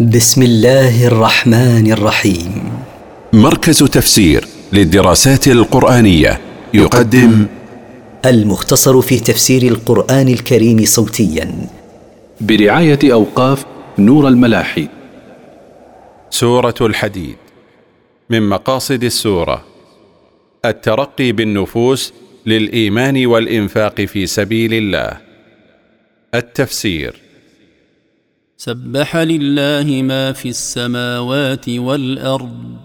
بسم الله الرحمن الرحيم. مركز تفسير للدراسات القرآنية يقدم المختصر في تفسير القرآن الكريم صوتيا. برعاية أوقاف نور الملاحي. سورة الحديد من مقاصد السورة. الترقي بالنفوس للإيمان والإنفاق في سبيل الله. التفسير. سبح لله ما في السماوات والأرض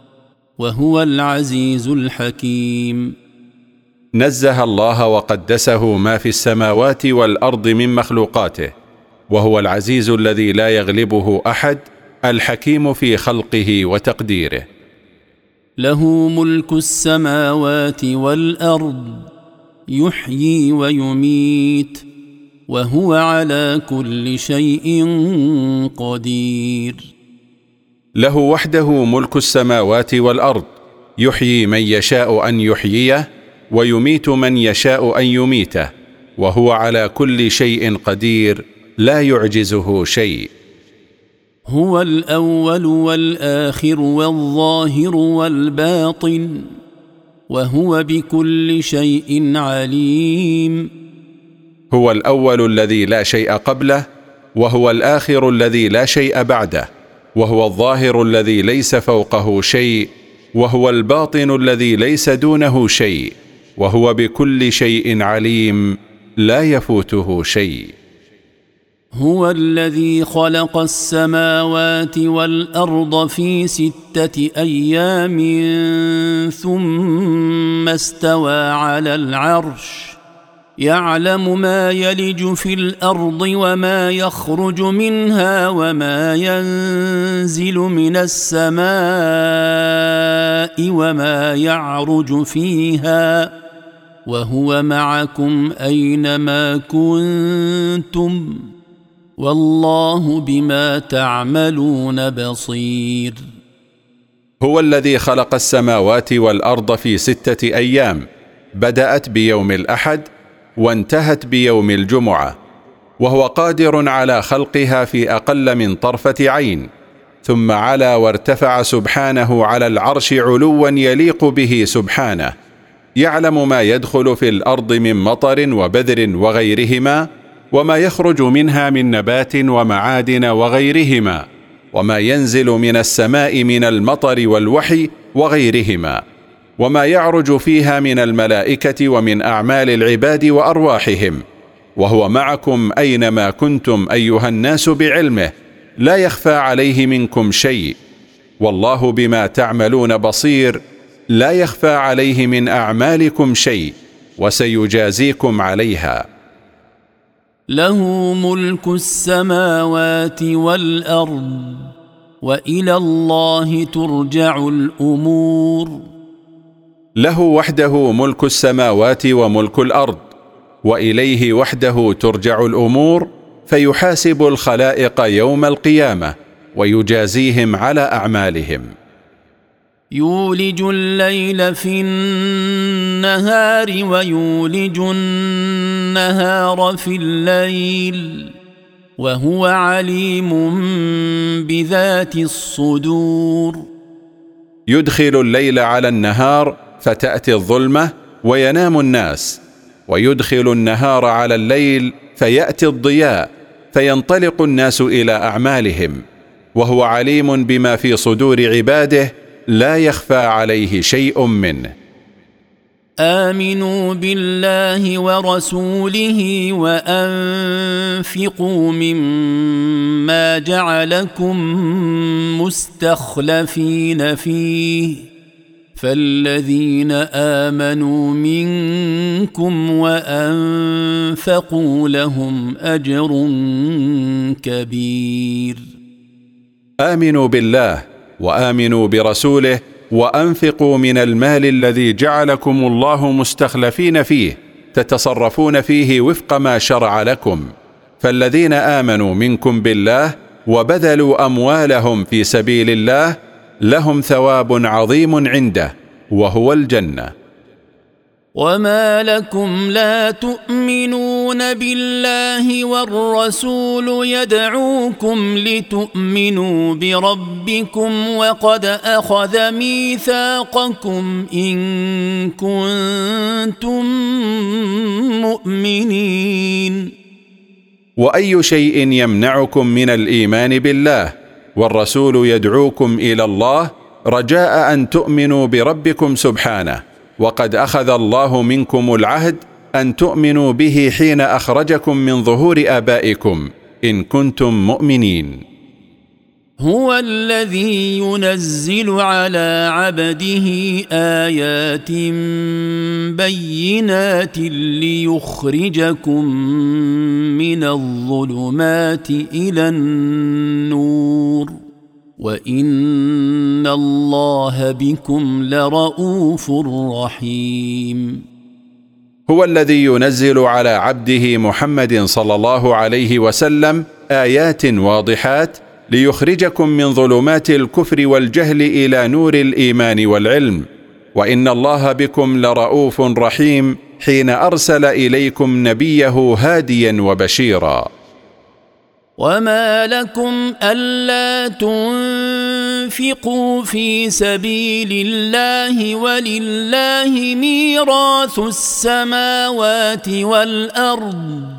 وهو العزيز الحكيم. نزه الله وقدسه ما في السماوات والأرض من مخلوقاته وهو العزيز الذي لا يغلبه أحد الحكيم في خلقه وتقديره. له ملك السماوات والأرض يحيي ويميت. وهو على كل شيء قدير. له وحده ملك السماوات والأرض يحيي من يشاء أن يحييه ويميت من يشاء أن يميته وهو على كل شيء قدير لا يعجزه شيء. هو الأول والآخر والظاهر والباطن وهو بكل شيء عليم. هو الأول الذي لا شيء قبله وهو الآخر الذي لا شيء بعده وهو الظاهر الذي ليس فوقه شيء وهو الباطن الذي ليس دونه شيء وهو بكل شيء عليم لا يفوته شيء. هو الذي خلق السماوات والأرض في ستة أيام ثم استوى على العرش. يعلم ما يلج في الأرض وما يخرج منها وما ينزل من السماء وما يعرج فيها وهو معكم أينما كنتم والله بما تعملون بصير. هو الذي خلق السماوات والأرض في ستة أيام بدأت بيوم الأحد وانتهت بيوم الجمعة وهو قادر على خلقها في أقل من طرفة عين ثم علا وارتفع سبحانه على العرش علوا يليق به سبحانه يعلم ما يدخل في الأرض من مطر وبذر وغيرهما وما يخرج منها من نبات ومعادن وغيرهما وما ينزل من السماء من المطر والوحي وغيرهما. وما يعرج فيها من الملائكة ومن أعمال العباد وأرواحهم. وهو معكم أينما كنتم أيها الناس بعلمه لا يخفى عليه منكم شيء. والله بما تعملون بصير لا يخفى عليه من أعمالكم شيء وسيجازيكم عليها. له ملك السماوات والأرض وإلى الله ترجع الأمور. له وحده ملك السماوات وملك الأرض وإليه وحده ترجع الأمور فيحاسب الخلائق يوم القيامة ويجازيهم على أعمالهم. يولج الليل في النهار ويولج النهار في الليل وهو عليم بذات الصدور. يدخل الليل على النهار فتأتي الظلمة وينام الناس ويدخل النهار على الليل فيأتي الضياء فينطلق الناس إلى أعمالهم وهو عليم بما في صدور عباده لا يخفى عليه شيء منه. آمنوا بالله ورسوله وأنفقوا مما جعلكم مستخلفين فيه. فالذين امنوا منكم وانفقوا لهم اجر كبير. امنوا بالله وامنوا برسوله وانفقوا من المال الذي جعلكم الله مستخلفين فيه تتصرفون فيه وفق ما شرع لكم. فالذين امنوا منكم بالله وبذلوا اموالهم في سبيل الله لهم ثواب عظيم عنده وهو الجنة. وما لكم لا تؤمنون بالله والرسول يدعوكم لتؤمنوا بربكم وقد اخذ ميثاقكم ان كنتم مؤمنين. واي شيء يمنعكم من الايمان بالله؟ والرسول يدعوكم إلى الله رجاء أن تؤمنوا بربكم سبحانه. وقد أخذ الله منكم العهد أن تؤمنوا به حين أخرجكم من ظهور آبائكم. إن كنتم مؤمنين. هو الذي ينزل على عبده آيات بينات ليخرجكم من الظلمات إلى النور. وإن الله بكم لرءوف رحيم. هو الذي ينزل على عبده محمد صلى الله عليه وسلم آيات واضحات ليخرجكم من ظلمات الكفر والجهل إلى نور الإيمان والعلم. وإن الله بكم لرءوف رحيم حين أرسل إليكم نبيه هاديا وبشيرا. وما لكم الا تنفقوا في سبيل الله ولله ميراث السماوات والارض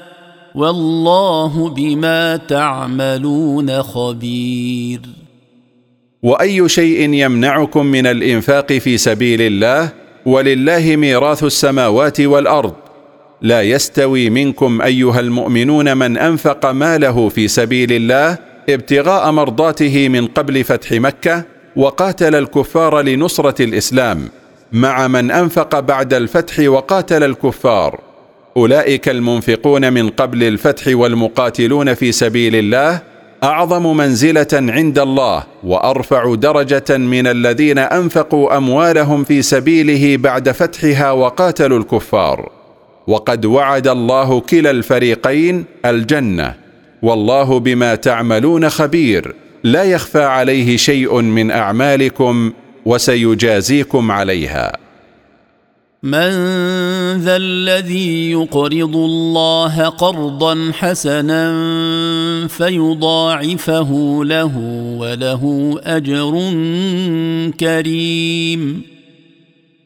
والله بما تعملون خبير. وأي شيء يمنعكم من الإنفاق في سبيل الله ولله ميراث السماوات والأرض. لا يستوي منكم أيها المؤمنون من أنفق ماله في سبيل الله ابتغاء مرضاته من قبل فتح مكة وقاتل الكفار لنصرة الإسلام. مع من أنفق بعد الفتح وقاتل الكفار. أولئك المنفقون من قبل الفتح والمقاتلون في سبيل الله أعظم منزلة عند الله وأرفع درجة من الذين أنفقوا أموالهم في سبيله بعد فتحها وقاتلوا الكفار. وقد وعد الله كلا الفريقين الجنة. والله بما تعملون خبير. لا يخفى عليه شيء من أعمالكم وسيجازيكم عليها. من ذا الذي يقرض الله قرضا حسنا فيضاعفه له وله أجر كريم.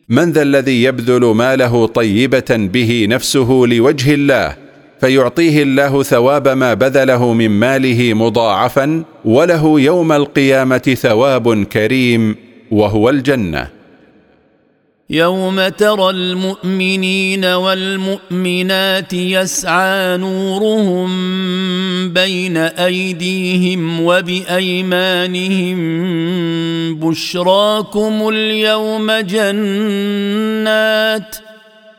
من ذا الذي يبذل ماله طيبة به نفسه لوجه الله فيعطيه الله ثواب ما بذله من ماله مضاعفا وله يوم القيامة ثواب كريم وهو الجنة. يوم ترى المؤمنين والمؤمنات يسعى نورهم بين ايديهم وبايمانهم بشراكم اليوم جنات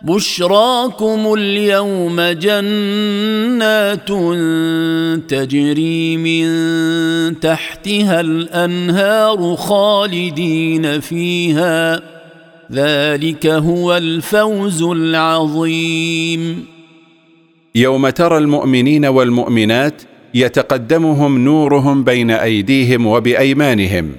بشراكم اليوم جنات تجري من تحتها الانهار خالدين فيها ذلك هو الفوز العظيم. يوم ترى المؤمنين والمؤمنات يتقدمهم نورهم بين أيديهم وبأيمانهم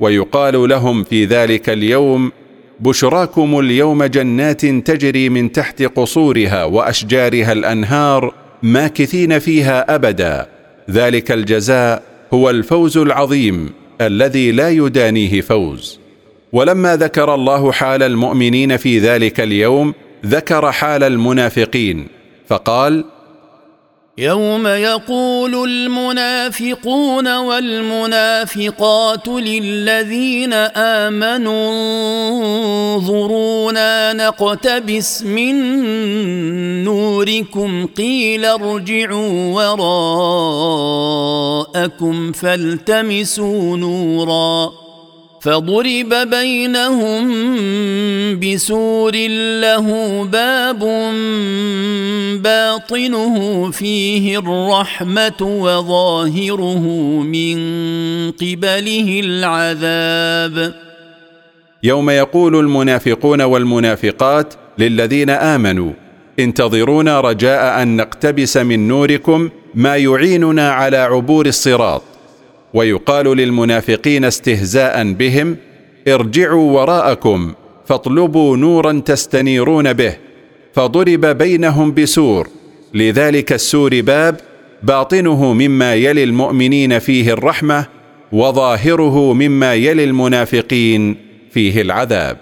ويقال لهم في ذلك اليوم بشراكم اليوم جنات تجري من تحت قصورها وأشجارها الأنهار ماكثين فيها أبدا ذلك الجزاء هو الفوز العظيم الذي لا يدانيه فوز. ولما ذكر الله حال المؤمنين في ذلك اليوم ذكر حال المنافقين فقال يوم يقول المنافقون والمنافقات للذين آمنوا انظرونا نقتبس من نوركم قيل ارجعوا وراءكم فالتمسوا نورا. فضرب بينهم بسور له باب باطنه فيه الرحمة وظاهره من قبله العذاب. يوم يقول المنافقون والمنافقات للذين آمنوا انتظرونا رجاء أن نقتبس من نوركم ما يعيننا على عبور الصراط. ويقال للمنافقين استهزاء بهم ارجعوا وراءكم فاطلبوا نورا تستنيرون به فضرب بينهم بسور لذلك السور باب باطنه مما يلي المؤمنين فيه الرحمة وظاهره مما يلي المنافقين فيه العذاب.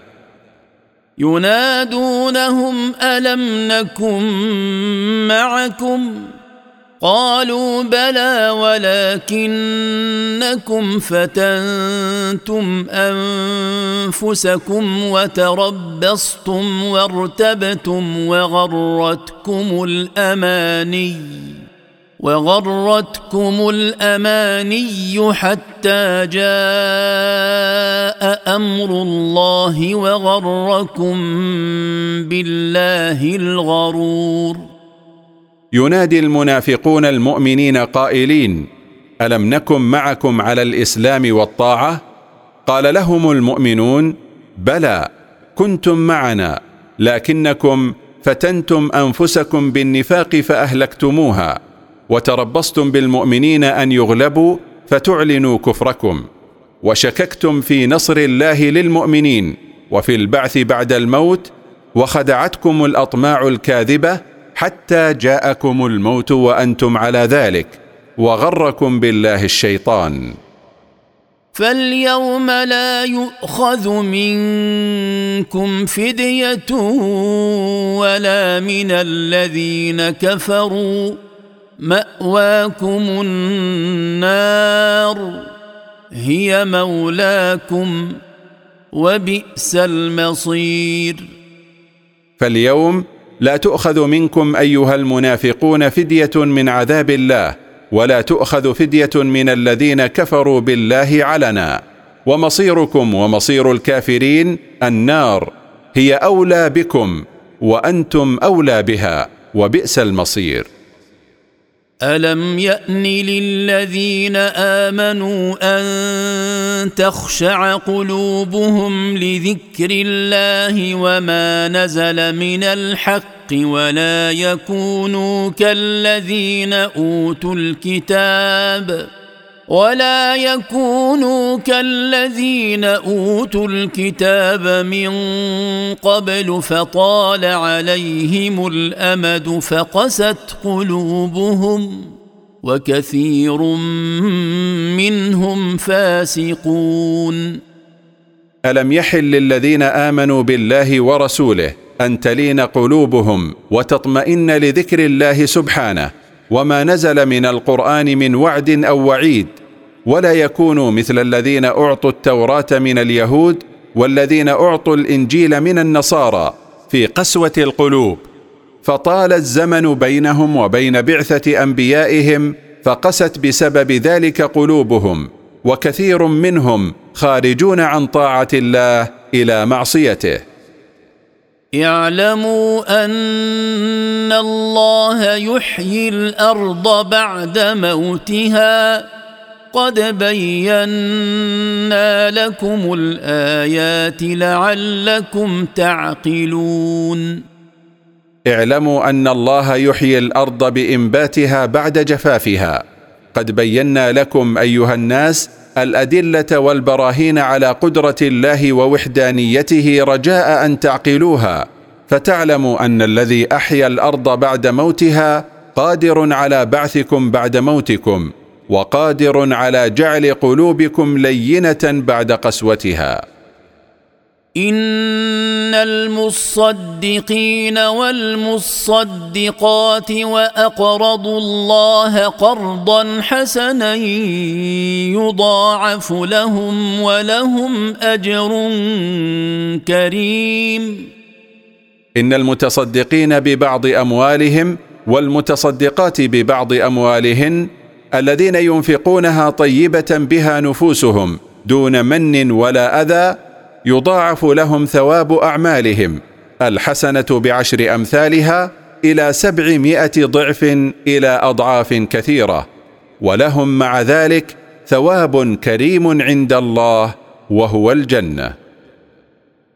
ينادونهم ألم نكن معكم؟ قالوا بلى ولكنكم فتنتم أنفسكم وتربصتم وارتبتم وغرتكم الأماني وغرتكم الأماني حتى جاء أمر الله وغركم بالله الغرور. ينادي المنافقون المؤمنين قائلين ألم نكن معكم على الإسلام والطاعة؟ قال لهم المؤمنون بلى كنتم معنا لكنكم فتنتم أنفسكم بالنفاق فأهلكتموها وتربصتم بالمؤمنين أن يغلبوا فتعلنوا كفركم وشككتم في نصر الله للمؤمنين وفي البعث بعد الموت وخدعتكم الأطماع الكاذبة حتى جاءكم الموت وأنتم على ذلك وغركم بالله الشيطان. فاليوم لا يؤخذ منكم فدية ولا من الذين كفروا. مأواكم النار هي مولاكم وبئس المصير. فاليوم لا تؤخذ منكم أيها المنافقون فدية من عذاب الله ولا تؤخذ فدية من الذين كفروا بالله علنا. ومصيركم ومصير الكافرين النار هي أولى بكم وأنتم أولى بها وبئس المصير. الم يان للذين امنوا ان تخشع قلوبهم لذكر الله وما نزل من الحق ولا يكونوا كالذين اوتوا الكتاب ولا يكونوا كالذين أوتوا الكتاب من قبل فطال عليهم الأمد فقست قلوبهم وكثير منهم فاسقون. ألم يحل للذين آمنوا بالله ورسوله أن تلين قلوبهم وتطمئن لذكر الله سبحانه وما نزل من القرآن من وعد أو وعيد ولا يكونوا مثل الذين أعطوا التوراة من اليهود والذين أعطوا الإنجيل من النصارى في قسوة القلوب. فطال الزمن بينهم وبين بعثة أنبيائهم فقست بسبب ذلك قلوبهم وكثير منهم خارجون عن طاعة الله إلى معصيته. اعلموا أن الله يحيي الأرض بعد موتها قد بينا لكم الآيات لعلكم تعقلون. اعلموا أن الله يحيي الأرض بإنباتها بعد جفافها. قد بينا لكم أيها الناس الأدلة والبراهين على قدرة الله ووحدانيته رجاء أن تعقلوها. فتعلموا أن الذي أحيا الأرض بعد موتها قادر على بعثكم بعد موتكم. وقادر على جعل قلوبكم لينة بعد قسوتها. إن المصدقين والمصدقات وأقرضوا الله قرضا حسنا يضاعف لهم ولهم أجر كريم. إن المتصدقين ببعض أموالهم والمتصدقات ببعض أموالهن الذين ينفقونها طيبة بها نفوسهم دون من ولا أذى يضاعف لهم ثواب أعمالهم. الحسنة بعشر أمثالها إلى سبعمائة ضعف إلى أضعاف كثيرة ولهم مع ذلك ثواب كريم عند الله وهو الجنة.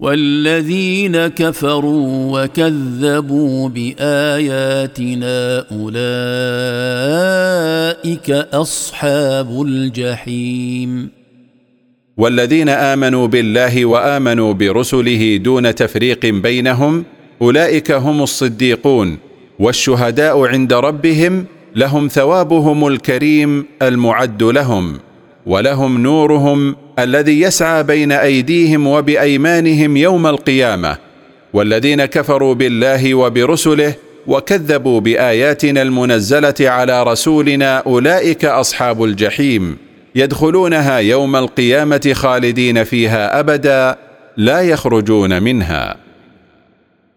والذين كفروا وكذبوا بآياتنا أولئك أصحاب الجحيم. والذين آمنوا بالله وآمنوا برسله دون تفريق بينهم أولئك هم الصديقون والشهداء عند ربهم لهم ثوابهم الكريم المعد لهم ولهم نورهم الذي يسعى بين أيديهم وبأيمانهم يوم القيامة والذين كفروا بالله وبرسله وكذبوا بآياتنا المنزلة على رسولنا أولئك أصحاب الجحيم يدخلونها يوم القيامة خالدين فيها أبدا لا يخرجون منها.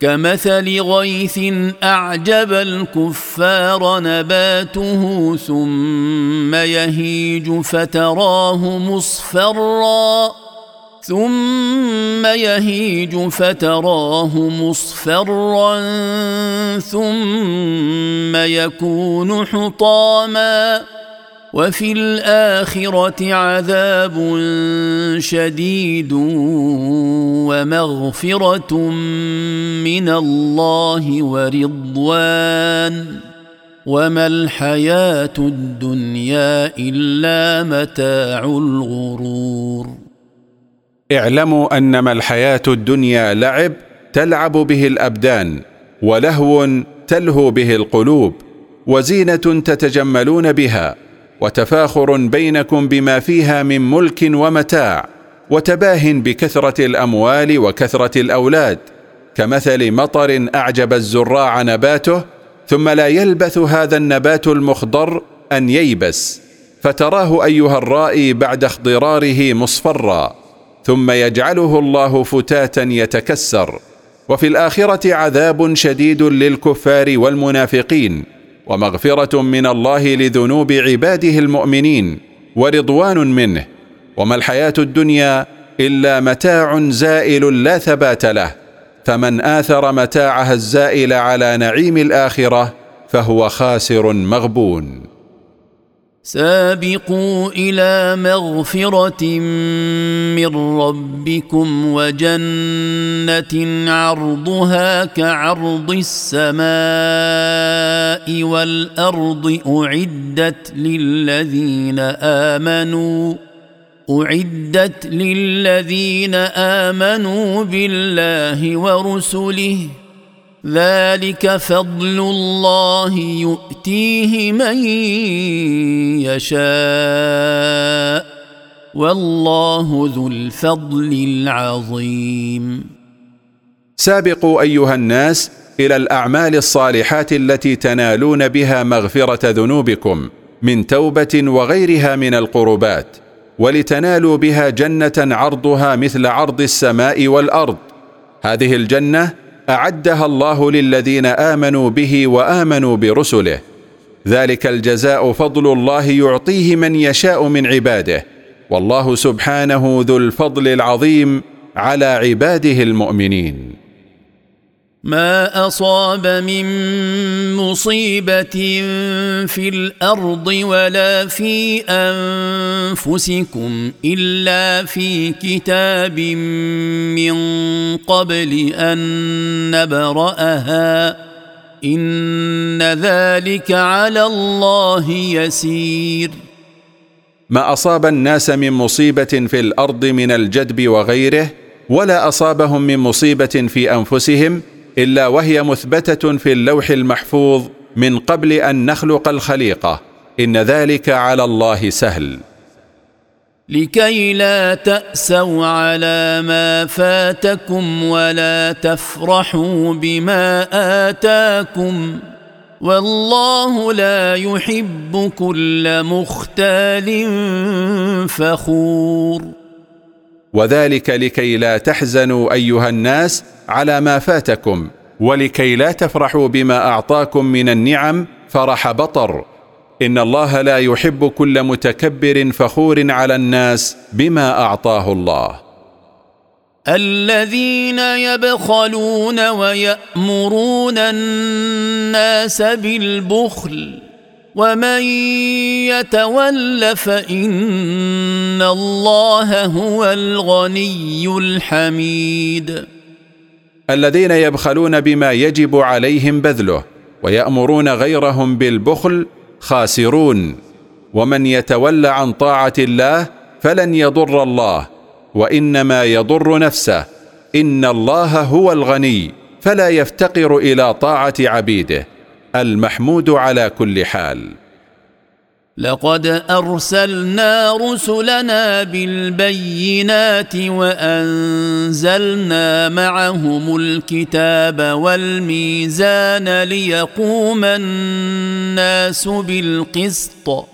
كمثل غيث أعجب الكفار نباته ثم يهيج فتراه مصفرا ثم يهيج فتراه مصفرا ثم يكون حطاما وفي الآخرة عذاب شديد ومغفرة من الله ورضوان. وما الحياة الدنيا إلا متاع الغرور. اعلموا أنما الحياة الدنيا لعب تلعب به الأبدان ولهو تلهو به القلوب وزينة تتجملون بها. وتفاخر بينكم بما فيها من ملك ومتاع وتباه بكثرة الأموال وكثرة الأولاد كمثل مطر أعجب الزراع نباته ثم لا يلبث هذا النبات المخضر أن ييبس. فتراه أيها الرائي بعد اخضراره مصفرا ثم يجعله الله فتاتا يتكسر. وفي الآخرة عذاب شديد للكفار والمنافقين. ومغفرة من الله لذنوب عباده المؤمنين ورضوان منه. وما الحياة الدنيا إلا متاع زائل لا ثبات له. فمن آثر متاعها الزائل على نعيم الآخرة فهو خاسر مغبون. سابقوا إلى مغفرة من ربكم وجنة عرضها كعرض السماء والأرض أعدت للذين آمنوا أعدت للذين آمنوا بالله ورسله. ذلك فضل الله يؤتيه من يشاء والله ذو الفضل العظيم. سابقوا أيها الناس إلى الأعمال الصالحات التي تنالون بها مغفرة ذنوبكم من توبة وغيرها من القربات ولتنالوا بها جنة عرضها مثل عرض السماء والأرض. هذه الجنة أعدها الله للذين آمنوا به وآمنوا برسله. ذلك الجزاء فضل الله يعطيه من يشاء من عباده. والله سبحانه ذو الفضل العظيم على عباده المؤمنين. ما اصاب من مصيبه في الأرض ولا في انفسكم الا في كتاب من قبل ان نبراها ان ذلك على الله يسير ما اصاب الناس من مصيبه في الأرض من الجدب وغيره ولا اصابهم من مصيبه في انفسهم إلا وهي مثبتة في اللوح المحفوظ من قبل أن نخلق الخليقه إن ذلك على الله سهل. لكي لا تأسوا على ما فاتكم ولا تفرحوا بما آتاكم. والله لا يحب كل مختال فخور. وذلك لكي لا تحزنوا أيها الناس على ما فاتكم ولكي لا تفرحوا بما أعطاكم من النعم فرح بطر. إن الله لا يحب كل متكبر فخور على الناس بما أعطاه الله. الذين يبخلون ويأمرون الناس بالبخل ومن يتول فان الله هو الغني الحميد الذين يبخلون بما يجب عليهم بذله ويأمرون غيرهم بالبخل خاسرون. ومن يتولى عن طاعة الله فلن يضر الله وإنما يضر نفسه. إن الله هو الغني فلا يفتقر إلى طاعة عبيده. المحمود على كل حال. لقد أرسلنا رسلنا بالبينات وأنزلنا معهم الكتاب والميزان ليقوم الناس بالقسط.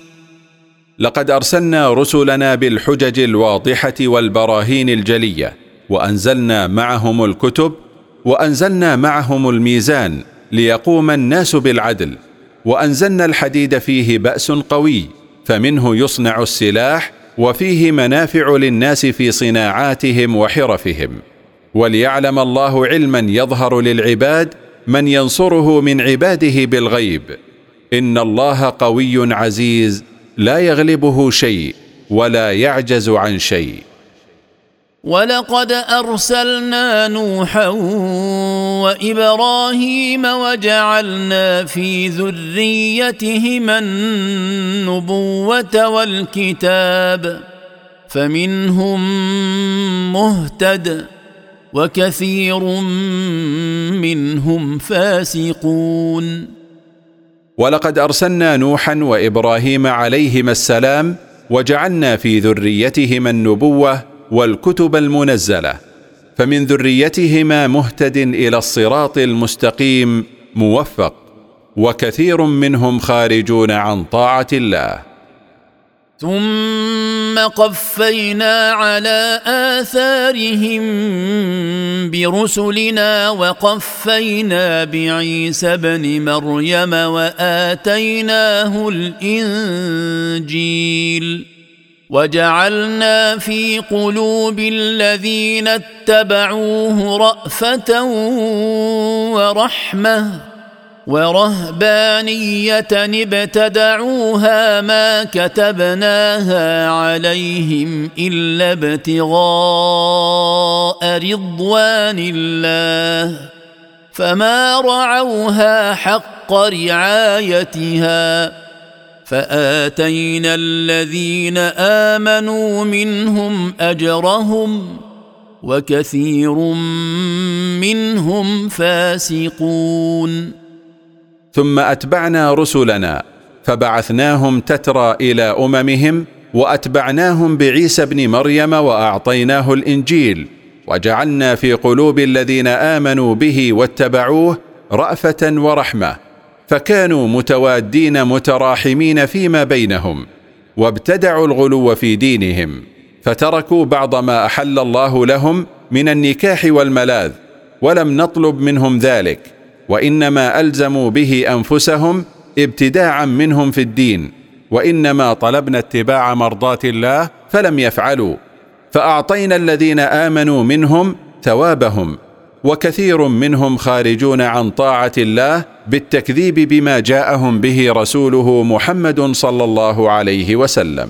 لقد أرسلنا رسلنا بالحجج الواضحة والبراهين الجلية وأنزلنا معهم الكتب وأنزلنا معهم الميزان ليقوم الناس بالعدل وأنزلنا الحديد فيه بأس قوي فمنه يصنع السلاح وفيه منافع للناس في صناعاتهم وحرفهم. وليعلم الله علما يظهر للعباد من ينصره من عباده بالغيب. إن الله قوي عزيز. لا يغلبه شيء ولا يعجز عن شيء. ولقد أرسلنا نوحا وإبراهيم وجعلنا في ذريتهما النبوة والكتاب فمنهم مهتد وكثير منهم فاسقون. ولقد أرسلنا نوحا وإبراهيم عليهما السلام وجعلنا في ذريتهما النبوة والكتب المنزلة فمن ذريتهما مهتد إلى الصراط المستقيم موفق وكثير منهم خارجون عن طاعة الله. ثم قفينا على آثارهم برسلنا وقفينا بعيسى ابن مريم وآتيناه الإنجيل وجعلنا في قلوب الذين اتبعوه رأفة ورحمة ورهبانية ابتدعوها ما كتبناها عليهم إلا ابتغاء رضوان الله. فما رعوها حق رعايتها. فآتينا الذين آمنوا منهم أجرهم وكثير منهم فاسقون. ثم أتبعنا رسلنا فبعثناهم تترى إلى أممهم وأتبعناهم بعيسى ابن مريم وأعطيناه الإنجيل وجعلنا في قلوب الذين آمنوا به واتبعوه رأفة ورحمة فكانوا متوادين متراحمين فيما بينهم وابتدعوا الغلو في دينهم فتركوا بعض ما أحل الله لهم من النكاح والملاذ ولم نطلب منهم ذلك وإنما ألزموا به أنفسهم ابتداعا منهم في الدين وإنما طلبنا اتباع مرضاه الله فلم يفعلوا. فأعطينا الذين آمنوا منهم ثوابهم وكثير منهم خارجون عن طاعة الله بالتكذيب بما جاءهم به رسوله محمد صلى الله عليه وسلم.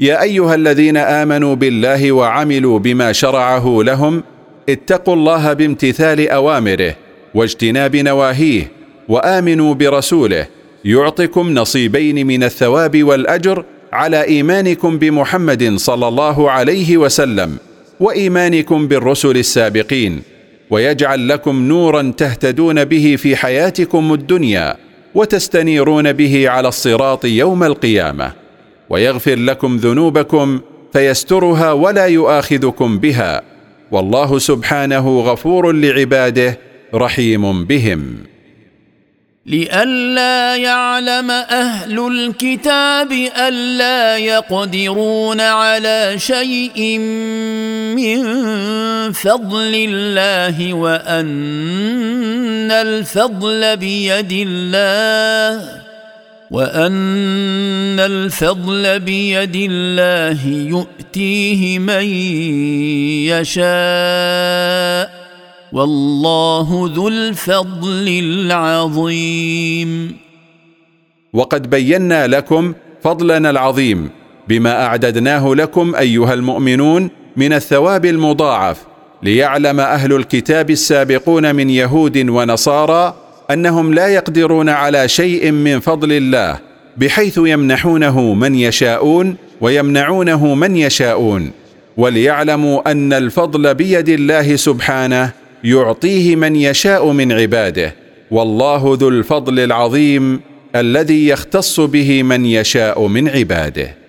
يا أيها الذين آمنوا بالله وعملوا بما شرعه لهم اتقوا الله بامتثال أوامره واجتناب نواهيه وآمنوا برسوله يعطكم نصيبين من الثواب والأجر على إيمانكم بمحمد صلى الله عليه وسلم وإيمانكم بالرسل السابقين ويجعل لكم نورا تهتدون به في حياتكم الدنيا وتستنيرون به على الصراط يوم القيامة. ويغفر لكم ذنوبكم فيسترها ولا يؤاخذكم بها. والله سبحانه غفور لعباده رحيم بهم. لئلا يعلم أهل الكتاب ألا يقدرون على شيء من فضل الله وأن الفضل بيد الله. وان الفضل بيد الله يؤتيه من يشاء والله ذو الفضل العظيم. وقد بينا لكم فضلنا العظيم بما اعددناه لكم ايها المؤمنون من الثواب المضاعف ليعلم أهل الكتاب السابقون من يهود ونصارى أنهم لا يقدرون على شيء من فضل الله بحيث يمنحونه من يشاءون ويمنعونه من يشاءون. وليعلموا أن الفضل بيد الله سبحانه يعطيه من يشاء من عباده. والله ذو الفضل العظيم الذي يختص به من يشاء من عباده.